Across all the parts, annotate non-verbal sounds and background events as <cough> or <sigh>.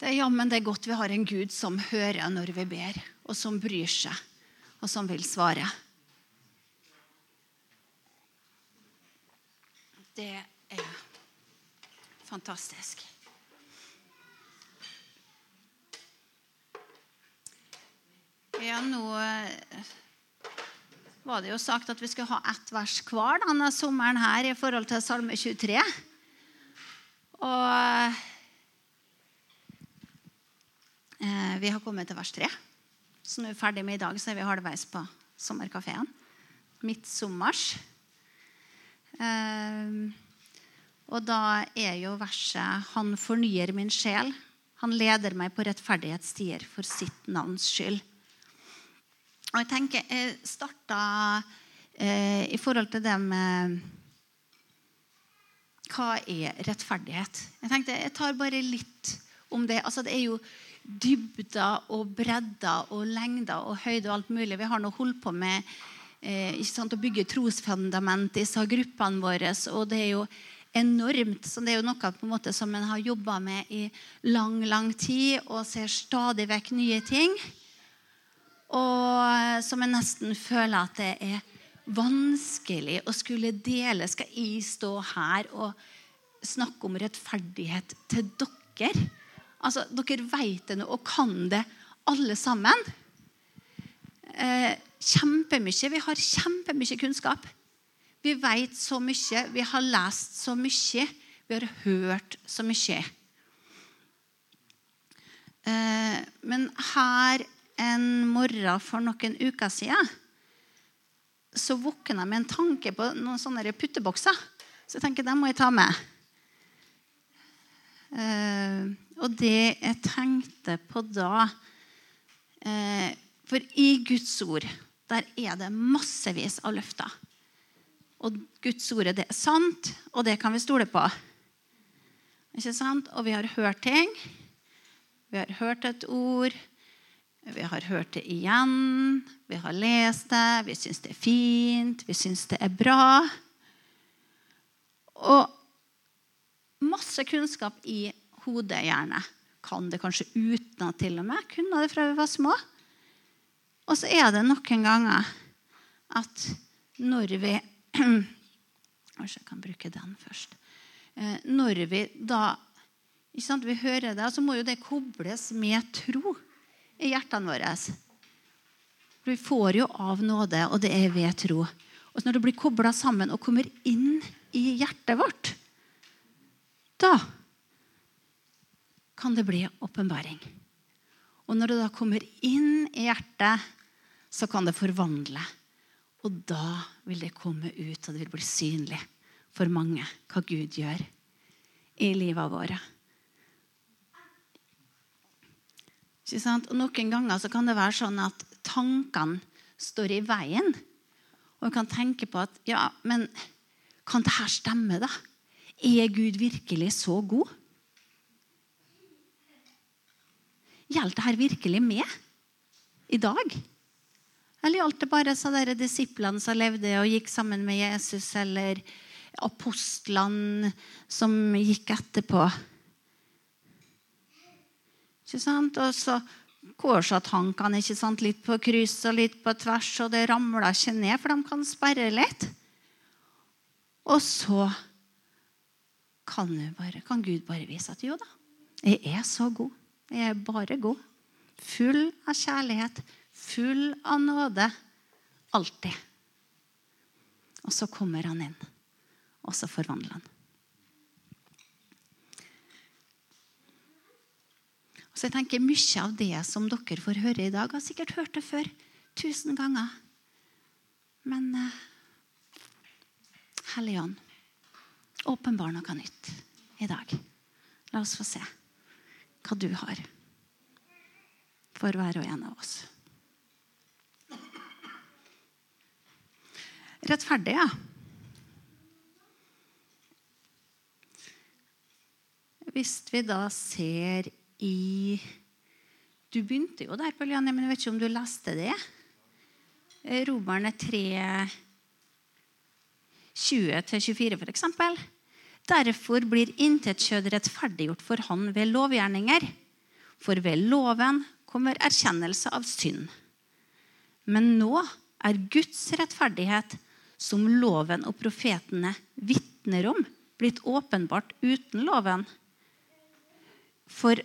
Det er jammen det er godt vi har en Gud som hører når vi ber, og som bryr seg, og som vil svare. Det er fantastisk. Ja, nå eh, var det jo sagt at vi skulle ha ett vers hver denne sommeren her i forhold til Salme 23. Og eh, vi har kommet til vers 3. Så nå er vi ferdig med i dag, så er vi halvveis på sommerkafeen. Midtsommers. Eh, og da er jo verset 'Han fornyer min sjel'. Han leder meg på rettferdighetsstier for sitt navns skyld. Og jeg tenker, jeg starta eh, i forhold til det med Hva er rettferdighet? Jeg tenkte, jeg tar bare litt om det. Altså, det er jo dybder og bredder og lengder og høyde og alt mulig. Vi har nå holdt på med eh, sant, å bygge trosfundament i disse gruppene våre. Og det er jo enormt. Så det er jo noe på en måte som en har jobba med i lang, lang tid og ser stadig vekk nye ting. Og som jeg nesten føler at det er vanskelig å skulle dele. Skal jeg stå her og snakke om rettferdighet til dere? Altså, Dere vet det og kan det, alle sammen. Eh, kjempemye. Vi har kjempemye kunnskap. Vi vet så mye. Vi har lest så mye. Vi har hørt så mye. Eh, men her en morgen for noen uker siden så våkna jeg med en tanke på noen sånne puttebokser. Så jeg tenker dem må jeg ta med. Uh, og det jeg tenkte på da uh, For i Guds ord der er det massevis av løfter. Og Guds ord det er sant, og det kan vi stole på. Ikke sant? Og vi har hørt ting. Vi har hørt et ord. Vi har hørt det igjen, vi har lest det, vi syns det er fint, vi syns det er bra. Og masse kunnskap i hodet, gjerne. Kan det kanskje utenat til og med. Kunne det fra vi var små. Og så er det noen ganger at når vi <clears throat> Kanskje jeg kan bruke den først. Eh, når vi da Vi hører det, så må jo det kobles med tro i hjertene våre. For vi får jo av nåde, og det er ved tro. Og når det blir kobla sammen og kommer inn i hjertet vårt, da kan det bli åpenbaring. Og når det da kommer inn i hjertet, så kan det forvandle. Og da vil det komme ut, og det vil bli synlig for mange hva Gud gjør i livet våre. Og Noen ganger kan det være sånn at tankene står i veien. Og vi kan tenke på at ja, men kan det her stemme, da? Er Gud virkelig så god? Gjaldt det her virkelig med i dag? Eller gjaldt det bare så dere disiplene som levde og gikk sammen med Jesus, eller apostlene som gikk etterpå? Ikke sant? Og så korsatankene ikke sant? litt på kryss og litt på tvers, og det ramler ikke ned, for de kan sperre litt. Og så kan, bare, kan Gud bare vise at jo da, jeg er så god. Jeg er bare god. Full av kjærlighet, full av nåde. Alltid. Og så kommer han inn, og så forvandler han. Så jeg tenker Mye av det som dere får høre i dag, har sikkert hørt det før. Tusen ganger. Men uh, Hellige Ånd, åpenbar noe nytt i dag. La oss få se hva du har for hver og en av oss. Rettferdig, ja. Hvis vi da ser i Du begynte jo der, Pauliane, men jeg vet ikke om du leste det? Eh, Romerne 3, 20-24, f.eks. Derfor blir intet kjød rettferdiggjort for han ved lovgjerninger. For ved loven kommer erkjennelse av synd. Men nå er Guds rettferdighet, som loven og profetene vitner om, blitt åpenbart uten loven. For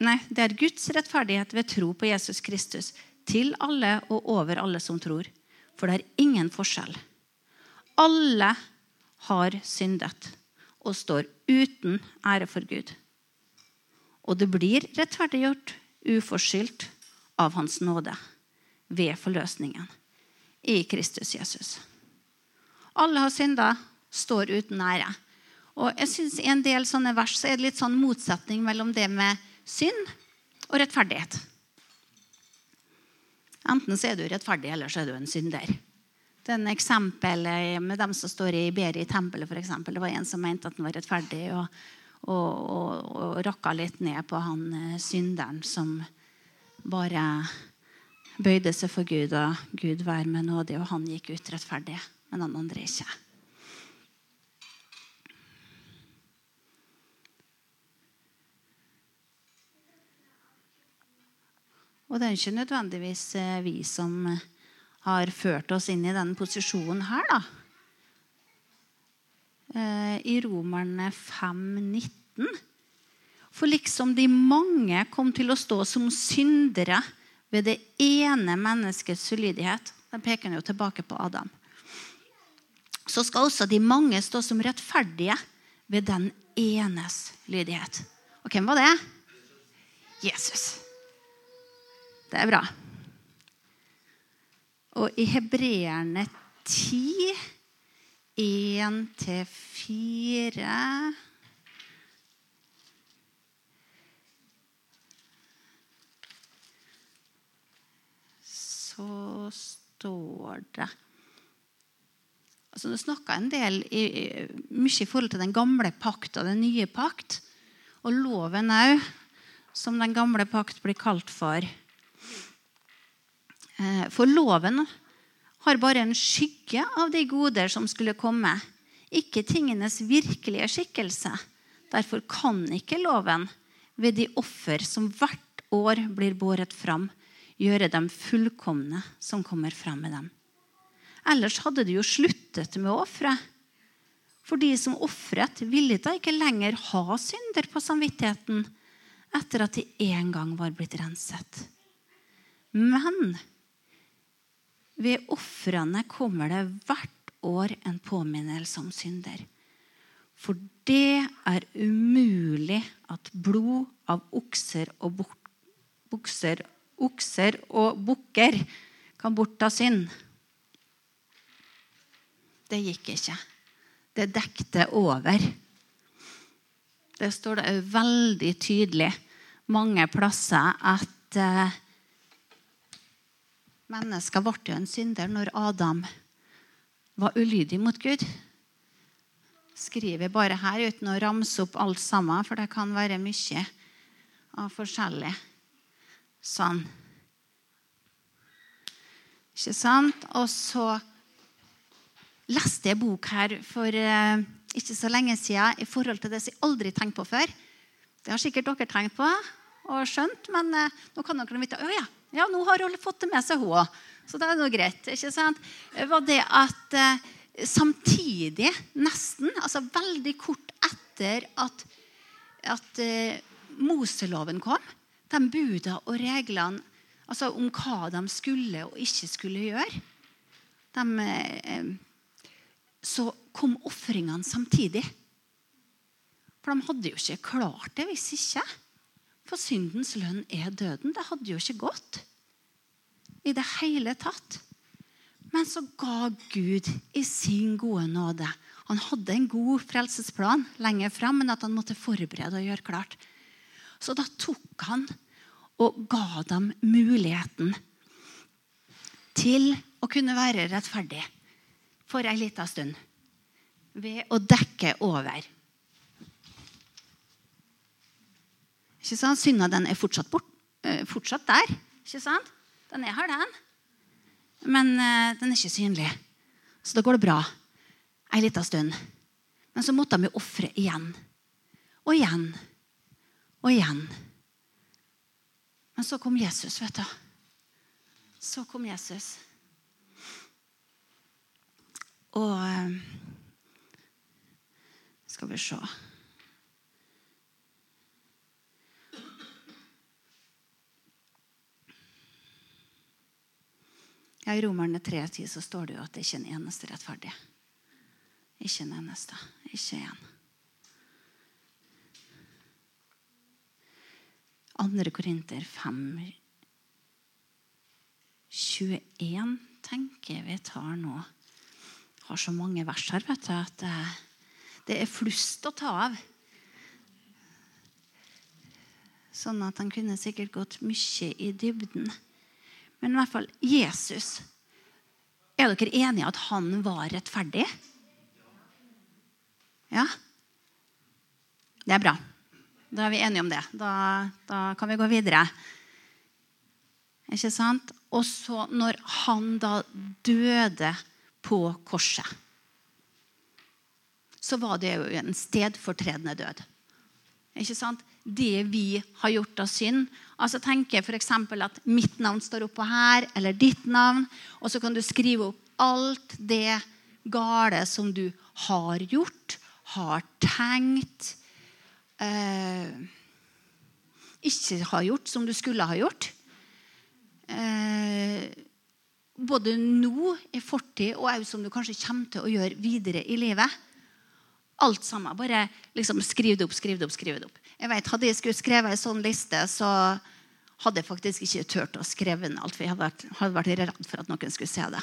nei, det er Guds rettferdighet ved tro på Jesus Kristus til alle og over alle som tror. For det er ingen forskjell. Alle har syndet og står uten ære for Gud. Og det blir rettferdiggjort uforskyldt av Hans nåde ved forløsningen i Kristus Jesus. Alle har synda, står uten ære. Og jeg synes I en del sånne vers så er det litt sånn motsetning mellom det med synd og rettferdighet. Enten så er du rettferdig, eller så er du en synder. Den eksempelet med dem som står i Beri i tempelet, eksempel, det var en som mente at han var rettferdig, og, og, og, og rakka litt ned på han eh, synderen som bare bøyde seg for Gud, og Gud vær med nådig, og han gikk ut rettferdig, men han andre ikke. Og det er ikke nødvendigvis eh, vi som har ført oss inn i denne posisjonen her, da. Eh, I Romerne 5,19. For liksom de mange kom til å stå som syndere ved det ene menneskets ulydighet Den peker jo tilbake på Adam. Så skal også de mange stå som rettferdige ved den enes lydighet. Og hvem var det? Jesus. Det er bra. Og i Hebreerne 10, 1-4 Så står det altså Du snakka en del i, mye i forhold til den gamle pakt og den nye pakt. Og loven òg, som den gamle pakt blir kalt for. Eh, for loven har bare en skygge av de goder som skulle komme, ikke tingenes virkelige skikkelse. Derfor kan ikke loven ved de offer som hvert år blir båret fram, gjøre dem fullkomne som kommer fram med dem. Ellers hadde de jo sluttet med å ofre. For de som ofret, ville da ikke lenger ha synder på samvittigheten etter at de en gang var blitt renset. Men ved ofrene kommer det hvert år en påminnelse om synder. For det er umulig at blod av okser og bukser, okser og bukker kan bortta synd. Det gikk ikke. Det dekte over. Det står det veldig tydelig mange plasser at Mennesker ble jo en synder når Adam var ulydig mot Gud. Skriver bare her uten å ramse opp alt sammen, for det kan være mye av forskjellig sånn. Ikke sant? Og så leste jeg bok her for eh, ikke så lenge siden i forhold til det som jeg aldri tenkte på før. Det har sikkert dere tenkt på og skjønt, men eh, nå kan dere vite å ja, ja, nå har hun fått det med seg, hun òg. Så det er nå greit. ikke sant? Var det at eh, samtidig, nesten, altså veldig kort etter at, at eh, Moseloven kom, de buda og reglene altså om hva de skulle og ikke skulle gjøre, de, eh, så kom ofringene samtidig. For de hadde jo ikke klart det hvis ikke. For syndens lønn er døden. Det hadde jo ikke gått i det hele tatt. Men så ga Gud i sin gode nåde Han hadde en god frelsesplan lenger fram, men at han måtte forberede og gjøre klart. Så da tok han og ga dem muligheten til å kunne være rettferdig for ei lita stund ved å dekke over. Ikke sant? Synda den er fortsatt, bort, uh, fortsatt der. Ikke sant? Den er her, den. Men uh, den er ikke synlig. Så da går det bra ei lita stund. Men så måtte de jo ofre igjen. Og igjen. Og igjen. Men så kom Jesus, vet du. Så kom Jesus. Og eh, Skal vi se Ja, I Romerne 3,10 så står det jo at det ikke er en eneste rettferdig. Ikke en eneste. Ikke én. Andre Korinter 5, 21 tenker jeg vi tar nå. Har så mange vers her vet du, at det, det er flust å ta av. Sånn at han kunne sikkert gått mye i dybden. Men i hvert fall Jesus. Er dere enige at han var rettferdig? Ja? Det er bra. Da er vi enige om det. Da, da kan vi gå videre. Ikke sant? Og så når han da døde på korset, så var det jo en stedfortredende død. Ikke sant? Det vi har gjort av synd. Altså tenker f.eks. at mitt navn står oppå her, eller ditt navn. Og så kan du skrive opp alt det gale som du har gjort, har tenkt eh, Ikke har gjort, som du skulle ha gjort eh, både nå i fortid og òg som du kanskje kommer til å gjøre videre i livet. Alt sammen. Bare liksom skriv det opp, skriv det opp, skriv det opp. Jeg vet, Hadde jeg skulle skrevet en sånn liste, så hadde jeg faktisk ikke turt å skrive ned alt. For jeg hadde vært, hadde vært redd for at noen skulle se det.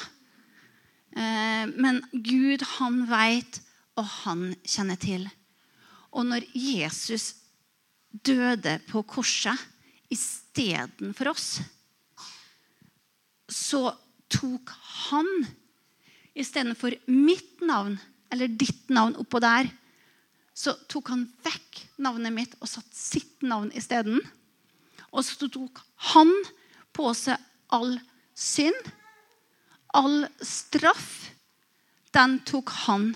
Eh, men Gud, han vet, og han kjenner til. Og når Jesus døde på korset istedenfor oss, så tok han istedenfor mitt navn eller ditt navn oppå der, så tok han vekk navnet mitt og satt sitt navn isteden. Og så tok han på seg all synd, all straff. Den tok han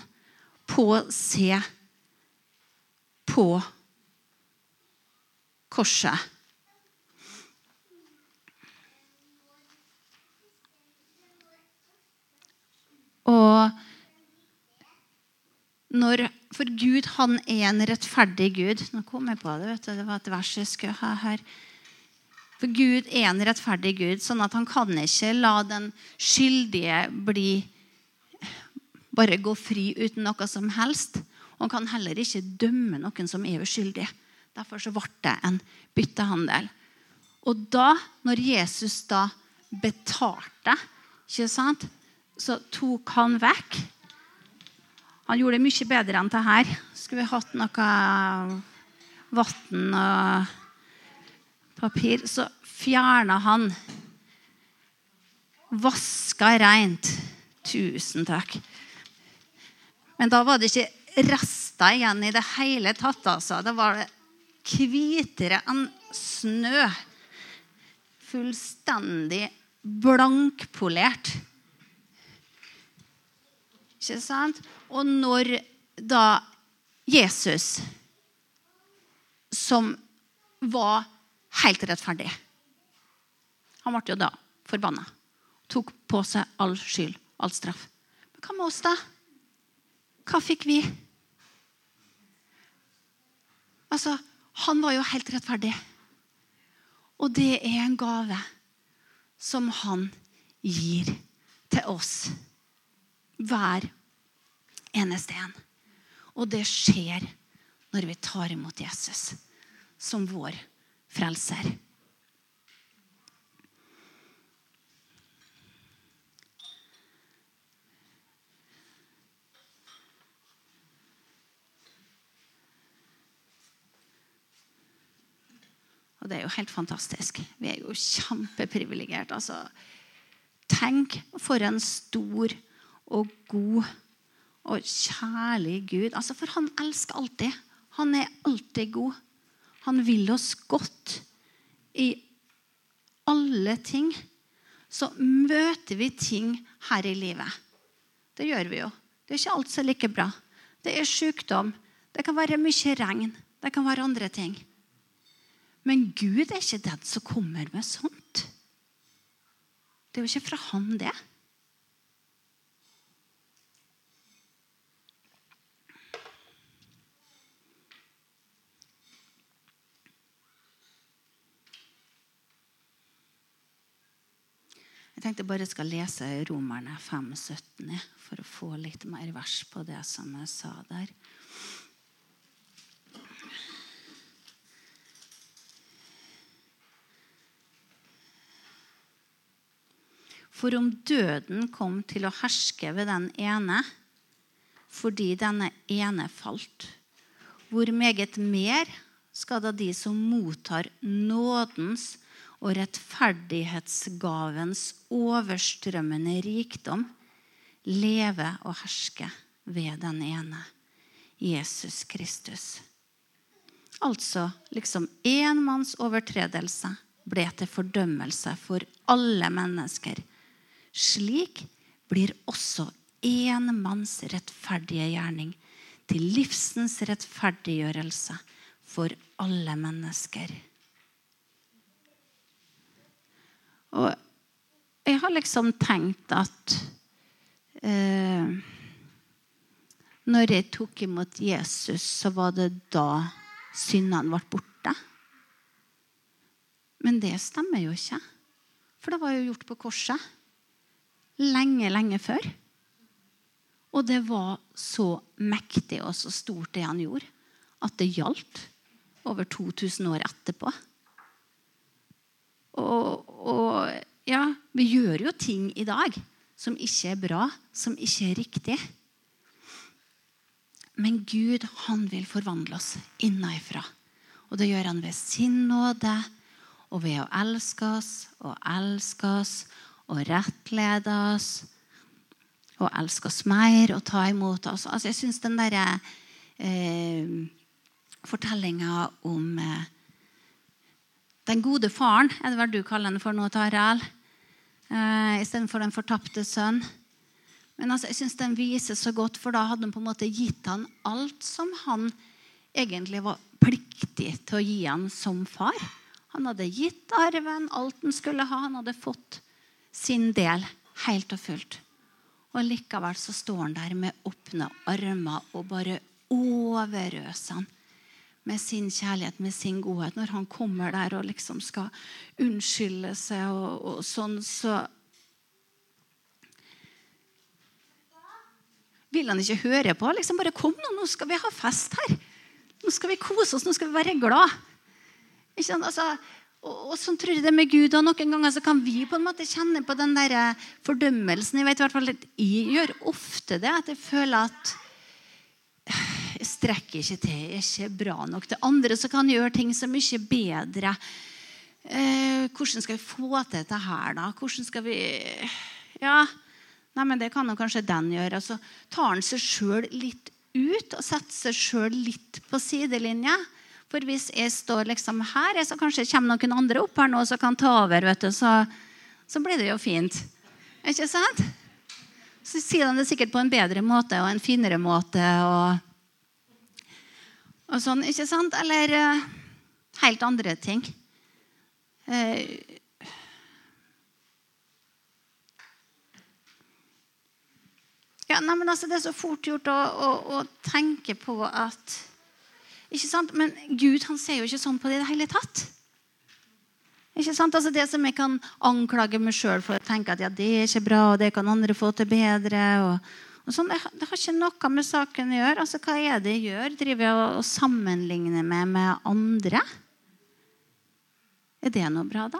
på seg på korset. Og når, For Gud, han er en rettferdig Gud. Nå kom jeg på det. Det var et vers jeg skulle ha her. For Gud er en rettferdig Gud, sånn at han kan ikke la den skyldige bli bare gå fri uten noe som helst. Og han kan heller ikke dømme noen som er uskyldig. Derfor så ble det en byttehandel. Og da, når Jesus da betalte, ikke sant, så tok han vekk. Han gjorde det mye bedre enn det her. Skulle vi hatt noe vann og papir, så fjerna han. Vaska reint. Tusen takk. Men da var det ikke rester igjen i det hele tatt. altså. Da var det hvitere enn snø. Fullstendig blankpolert. Ikke sant? Og når da Jesus, som var helt rettferdig Han ble jo da forbanna. Tok på seg all skyld, all straff. Men hva med oss, da? Hva fikk vi? Altså, Han var jo helt rettferdig. Og det er en gave som han gir til oss hver eneste en. Og det skjer når vi tar imot Jesus som vår frelser. Og det er jo helt fantastisk. Vi er jo kjempeprivilegert. Altså, tenk for en stor og god og kjærlig Gud. Altså, for han elsker alltid. Han er alltid god. Han vil oss godt i alle ting. Så møter vi ting her i livet. Det gjør vi jo. Det er ikke alt som er like bra. Det er sykdom. Det kan være mye regn. Det kan være andre ting. Men Gud er ikke den som kommer med sånt. Det er jo ikke fra han, det. Jeg tenkte bare jeg skal lese Romerne 5, 17, for å få litt mer vers på det som jeg sa der. For om døden kom til å herske ved den ene, fordi denne ene falt, hvor meget mer skal da de som mottar nådens og rettferdighetsgavens overstrømmende rikdom leve og herske ved den ene, Jesus Kristus. Altså liksom én manns overtredelse ble til fordømmelse for alle mennesker. Slik blir også én manns rettferdige gjerning til livsens rettferdiggjørelse for alle mennesker. Og jeg har liksom tenkt at eh, Når jeg tok imot Jesus, så var det da syndene ble borte. Men det stemmer jo ikke. For det var jo gjort på korset. Lenge, lenge før. Og det var så mektig og så stort, det han gjorde, at det gjaldt over 2000 år etterpå. Og, og, ja, vi gjør jo ting i dag som ikke er bra, som ikke er riktig. Men Gud, han vil forvandle oss innenfra. Og det gjør han ved sin nåde og ved å elske oss og elske oss og rettlede oss og elske oss mer og ta imot oss. Altså, jeg syns den derre eh, fortellinga om eh, den gode faren, er det vel du kaller den for nå, Tarjei? Eh, Istedenfor den fortapte sønn. Men altså, jeg synes den viser så godt, for da hadde han på en måte gitt han alt som han egentlig var pliktig til å gi han som far. Han hadde gitt arven, alt han skulle ha. Han hadde fått sin del helt og fullt. Og likevel så står han der med åpne armer og bare overøser han med sin kjærlighet, med sin godhet. Når han kommer der og liksom skal unnskylde seg og, og sånn, så vil han ikke høre på. Liksom bare Kom nå, nå skal vi ha fest her. Nå skal vi kose oss, nå skal vi være glad. Ikke sant? Altså, og, og, sånn tror jeg det med Gud. og Noen ganger så kan vi på en måte kjenne på den der fordømmelsen. Jeg vet i hvert fall at jeg gjør ofte det. At jeg føler at strekker ikke til, jeg er ikke bra nok. Det andre som kan gjøre ting så mye bedre. Eh, hvordan skal vi få til dette her, da? Hvordan skal vi Ja, nei, men det kan jo kanskje den gjøre. Så tar han seg sjøl litt ut og setter seg sjøl litt på sidelinja. For hvis jeg står liksom her, så kanskje kommer noen andre opp her nå som kan ta over, vet du, så, så blir det jo fint. Ikke sant? Så sier de det sikkert på en bedre måte og en finere måte. Og, og sånn, ikke sant? Eller uh, helt andre ting. Uh, ja, nei, men altså, Det er så fort gjort å, å, å tenke på at ikke sant? Men Gud han ser jo ikke sånn på det i det hele tatt. Ikke sant? Altså det som jeg kan anklage meg sjøl for å tenke at ja, det er ikke bra, og det kan andre få til bedre. og, sånn, det, har ikke noe med saken å gjøre. Altså, Hva er det jeg gjør? Driver jeg og, sammenligner meg med andre? Er det noe bra, da?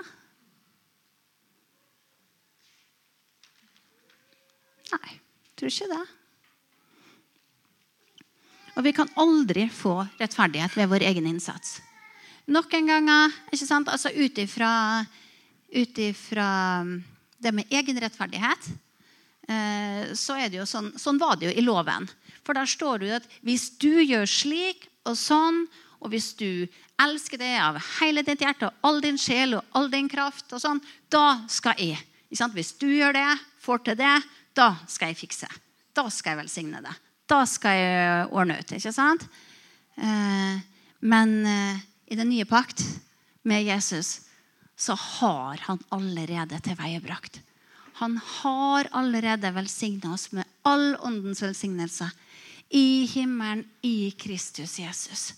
Nei, jeg tror ikke det. Og vi kan aldri få rettferdighet ved vår egen innsats. Noen ganger ikke sant? Altså ut ifra det med egen rettferdighet, så er det jo sånn, sånn var det jo i loven. For der står det jo at hvis du gjør slik og sånn, og hvis du elsker det av hele ditt hjerte og all din sjel og all din kraft, og sånn, da skal jeg. Hvis du gjør det, får til det, da skal jeg fikse. Da skal jeg velsigne det. Da skal jeg ordne ut. ikke sant? Eh, men eh, i den nye pakt, med Jesus, så har han allerede tilveiebrakt. Han har allerede velsigna oss med all åndens velsignelse i himmelen i Kristus Jesus.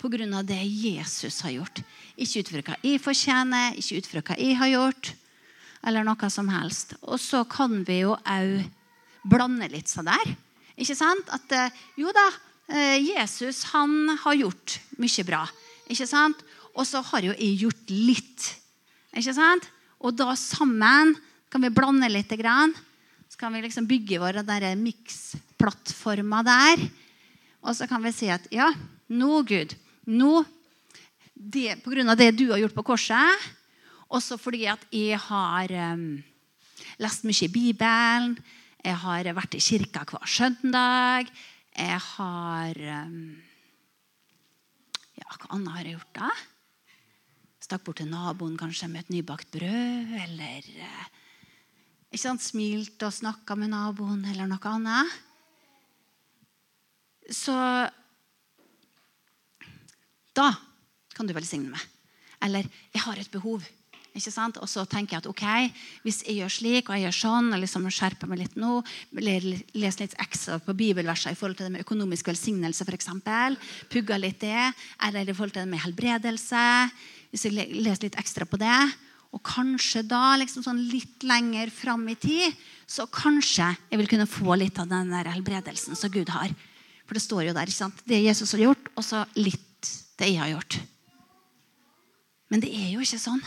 På grunn av det Jesus har gjort. Ikke ut fra hva jeg fortjener, ikke ut fra hva jeg har gjort, eller noe som helst. Og så kan vi jo òg blande litt sånn der. Ikke sant? At eh, jo da, eh, Jesus han har gjort mye bra. Ikke sant? Og så har jo jeg gjort litt. Ikke sant? Og da sammen kan vi blande litt. Så kan vi liksom bygge våre miksplattformer der. Og så kan vi si at ja, nå, Gud Nå det, På grunn av det du har gjort på korset, også fordi at jeg har um, lest mye i Bibelen, jeg har vært i kirka hver søndag, jeg har um, Ja, hva annet har jeg gjort, da? Stakk bort til naboen kanskje med et nybakt brød, eller uh, ikke sant, Smilt og snakka med naboen, eller noe annet. Så da kan du velsigne meg. Eller 'jeg har et behov'. Ikke sant? Og så tenker jeg at ok, hvis jeg gjør slik og jeg gjør sånn, og liksom skjerper meg litt nå, leser litt ekstra på bibelverser i forhold til det med økonomisk velsignelse, f.eks., pugger litt det, eller i forhold til det med helbredelse, hvis jeg leser litt ekstra på det, og kanskje da, liksom sånn litt lenger fram i tid, så kanskje jeg vil kunne få litt av den der helbredelsen som Gud har. For det står jo der. ikke sant? Det Jesus har gjort, og så litt det jeg har gjort. Men det er jo ikke sånn.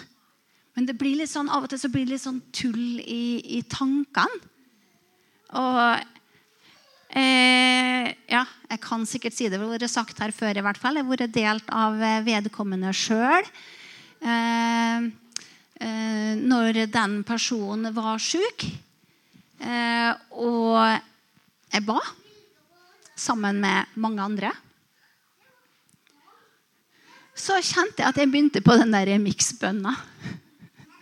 Men det blir litt sånn, av og til så blir det litt sånn tull i, i tankene. Og eh, ja, jeg kan sikkert si det. Det har vært sagt her før i hvert fall. Det har vært delt av vedkommende sjøl. Eh, når den personen var sjuk. Eh, og jeg ba sammen med mange andre. Så kjente jeg at jeg begynte på den der miksbønna.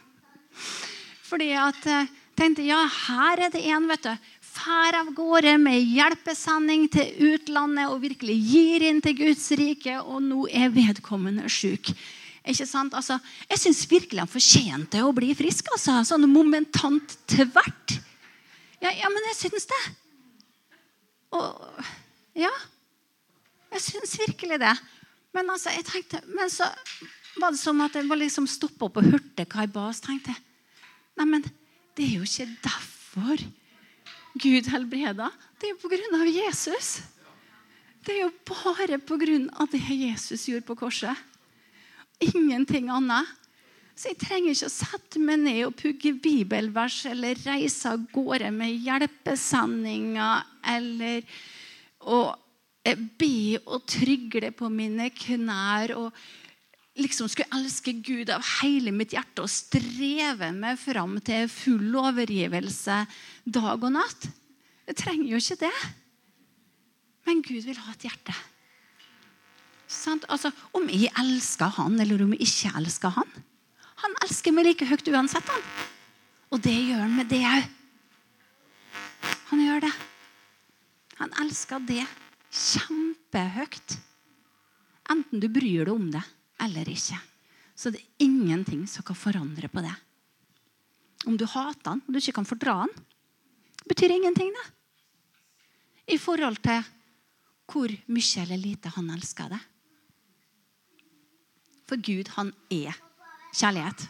<laughs> Fordi at jeg eh, tenkte ja, her er det en vet du, fær av gårde med hjelpesending til utlandet og virkelig gir inn til Guds rike, og nå er vedkommende sjuk. Ikke sant? Altså, jeg syns virkelig han fortjente å bli frisk. Altså. Sånn momentant tvert. Ja, ja, men jeg syns det. Og Ja. Jeg syns virkelig det. Men altså, jeg tenkte, men så var det som at jeg var liksom stoppa opp og hørte hva jeg ba. Så tenkte jeg Nei, men det er jo ikke derfor Gud helbreda. Det er jo på grunn av Jesus. Det er jo bare på grunn av det Jesus gjorde på korset. Ingenting annet. Så jeg trenger ikke å sette meg ned og pugge bibelvers eller reise av gårde med hjelpesendinger eller å be og trygle på mine knær og liksom skulle elske Gud av hele mitt hjerte og streve meg fram til full overgivelse dag og natt. Jeg trenger jo ikke det. Men Gud vil ha et hjerte. Altså, om jeg elsker han, eller om jeg ikke elsker han. Han elsker meg like høyt uansett. han. Og det gjør han med det òg. Han gjør det. Han elsker det kjempehøyt. Enten du bryr deg om det eller ikke. Så det er ingenting som kan forandre på det. Om du hater han og du ikke kan fordra han, betyr ingenting. det. I forhold til hvor mye eller lite han elsker det. For Gud, han er kjærlighet.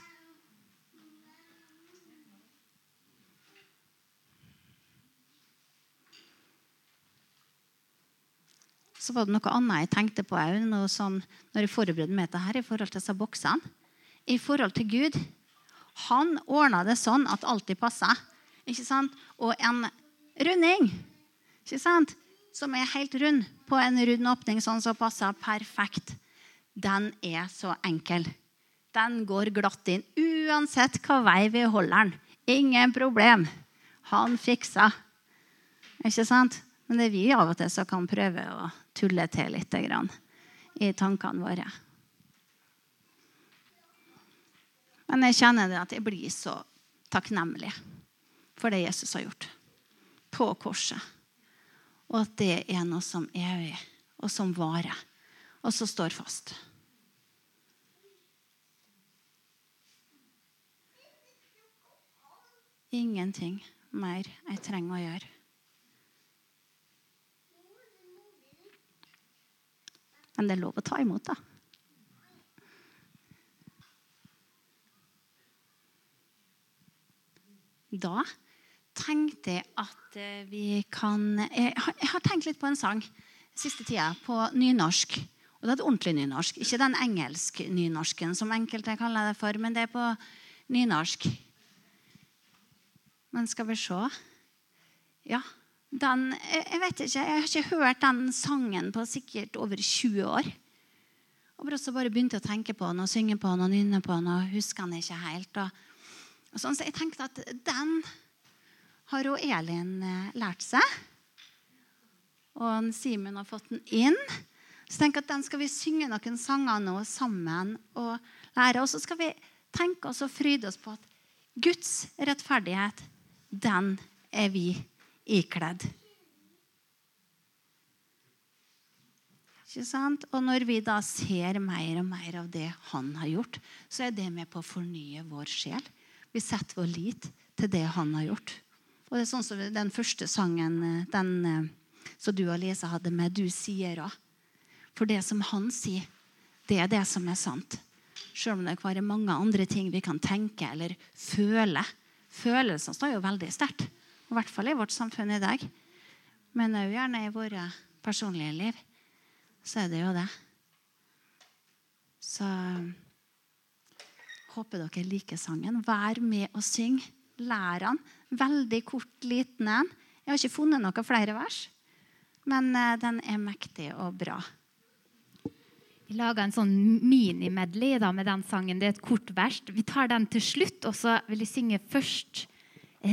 Så var det noe annet jeg tenkte på òg når jeg forberedte meg til dette, i forhold til disse boksene. I forhold til Gud. Han ordna det sånn at alltid passa. Ikke sant? Og en runding ikke sant? som er helt rund, på en rund åpning sånn som passer perfekt den er så enkel. Den går glatt inn uansett hva vei vi holder den. Ingen problem. Han fiksa. Ikke sant? Men det er vi av og til som kan prøve å tulle til litt i tankene våre. Men jeg kjenner det at jeg blir så takknemlig for det Jesus har gjort på korset. Og at det er noe som er evig, og som varer og så står fast. Ingenting mer jeg trenger å gjøre. Men det er lov å ta imot, da. Da tenkte jeg at eh, vi kan eh, Jeg har tenkt litt på en sang siste tida, på nynorsk. Og det er et ordentlig nynorsk. Ikke den engelsk-nynorsken som enkelte kaller det for, men det er på nynorsk. Men skal vi se Ja. Den, jeg vet ikke, jeg har ikke hørt den sangen på sikkert over 20 år. Og så bare begynte å tenke på den og synge på den og nynne på den. og husker den ikke helt. Og, og sånn, så jeg tenkte at den har jo Elin eh, lært seg. Og Simen har fått den inn. Så tenk at den skal vi synge noen sanger nå sammen og lære. Og så skal vi tenke oss og fryde oss på at Guds rettferdighet, den er vi ikledd. Ikke sant? Og når vi da ser mer og mer av det han har gjort, så er det med på å fornye vår sjel. Vi setter vår lit til det han har gjort. Og det er sånn som Den første sangen eh, den eh, som du og Lisa hadde med 'Du sier' òg. For det som han sier, det er det som er sant. Selv om det kan være mange andre ting vi kan tenke eller føle. Følelsene står jo veldig sterkt. I hvert fall i vårt samfunn i dag. Men òg gjerne i våre personlige liv. Så er det jo det. Så håper dere liker sangen. Vær med og syng. Lær den. Veldig kort, liten en. Jeg har ikke funnet noen flere vers, men eh, den er mektig og bra. Vi laga en sånn minimedley med den sangen. Det er et kort vers. Vi tar den til slutt, og så vil jeg synge først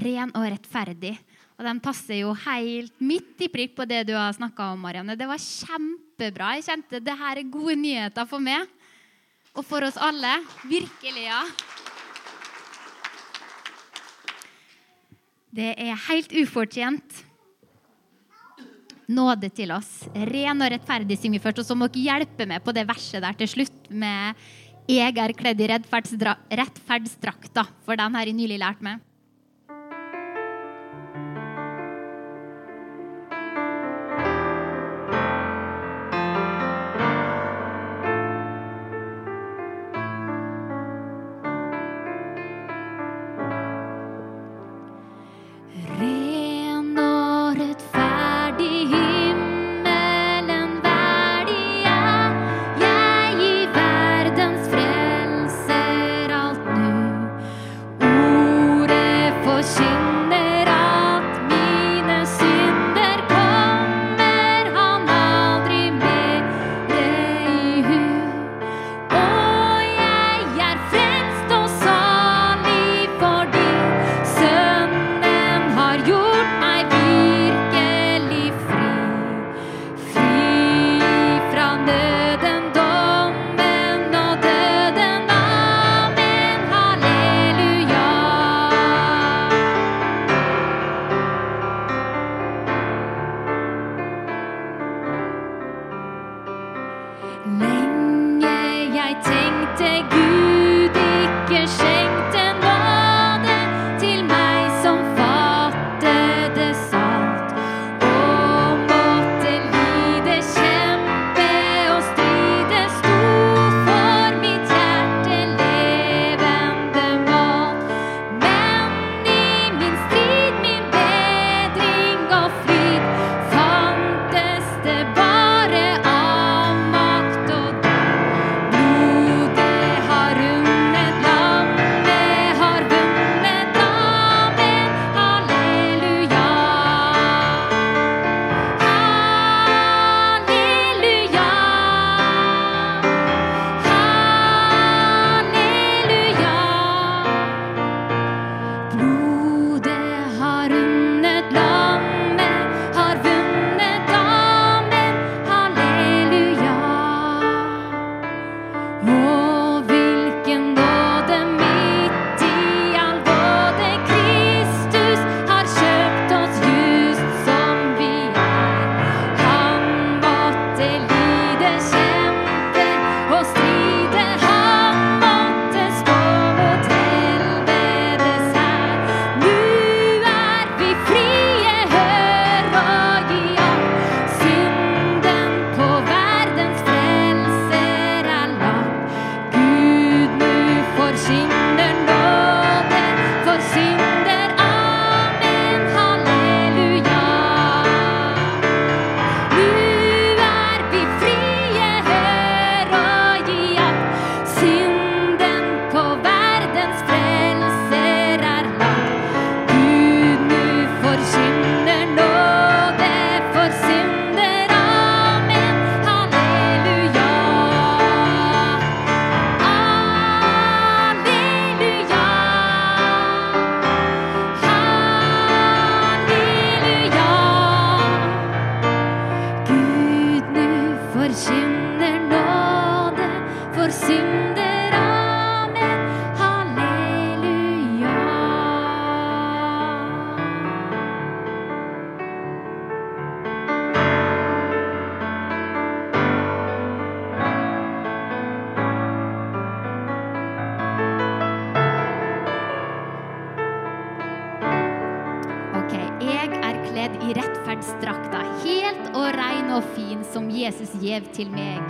ren og rettferdig. Og den passer jo helt midt i prikk på det du har snakka om, Marianne. Det var kjempebra. Jeg kjente det her er gode nyheter for meg og for oss alle. Virkelig, ja. Det er helt ufortjent. Nåde til oss. Ren og rettferdig synger vi først. Og så må dere hjelpe meg på det verset der til slutt med 'Jeg er kledd i rettferdsdrakta', for den har jeg nylig lært meg. name. Til meg.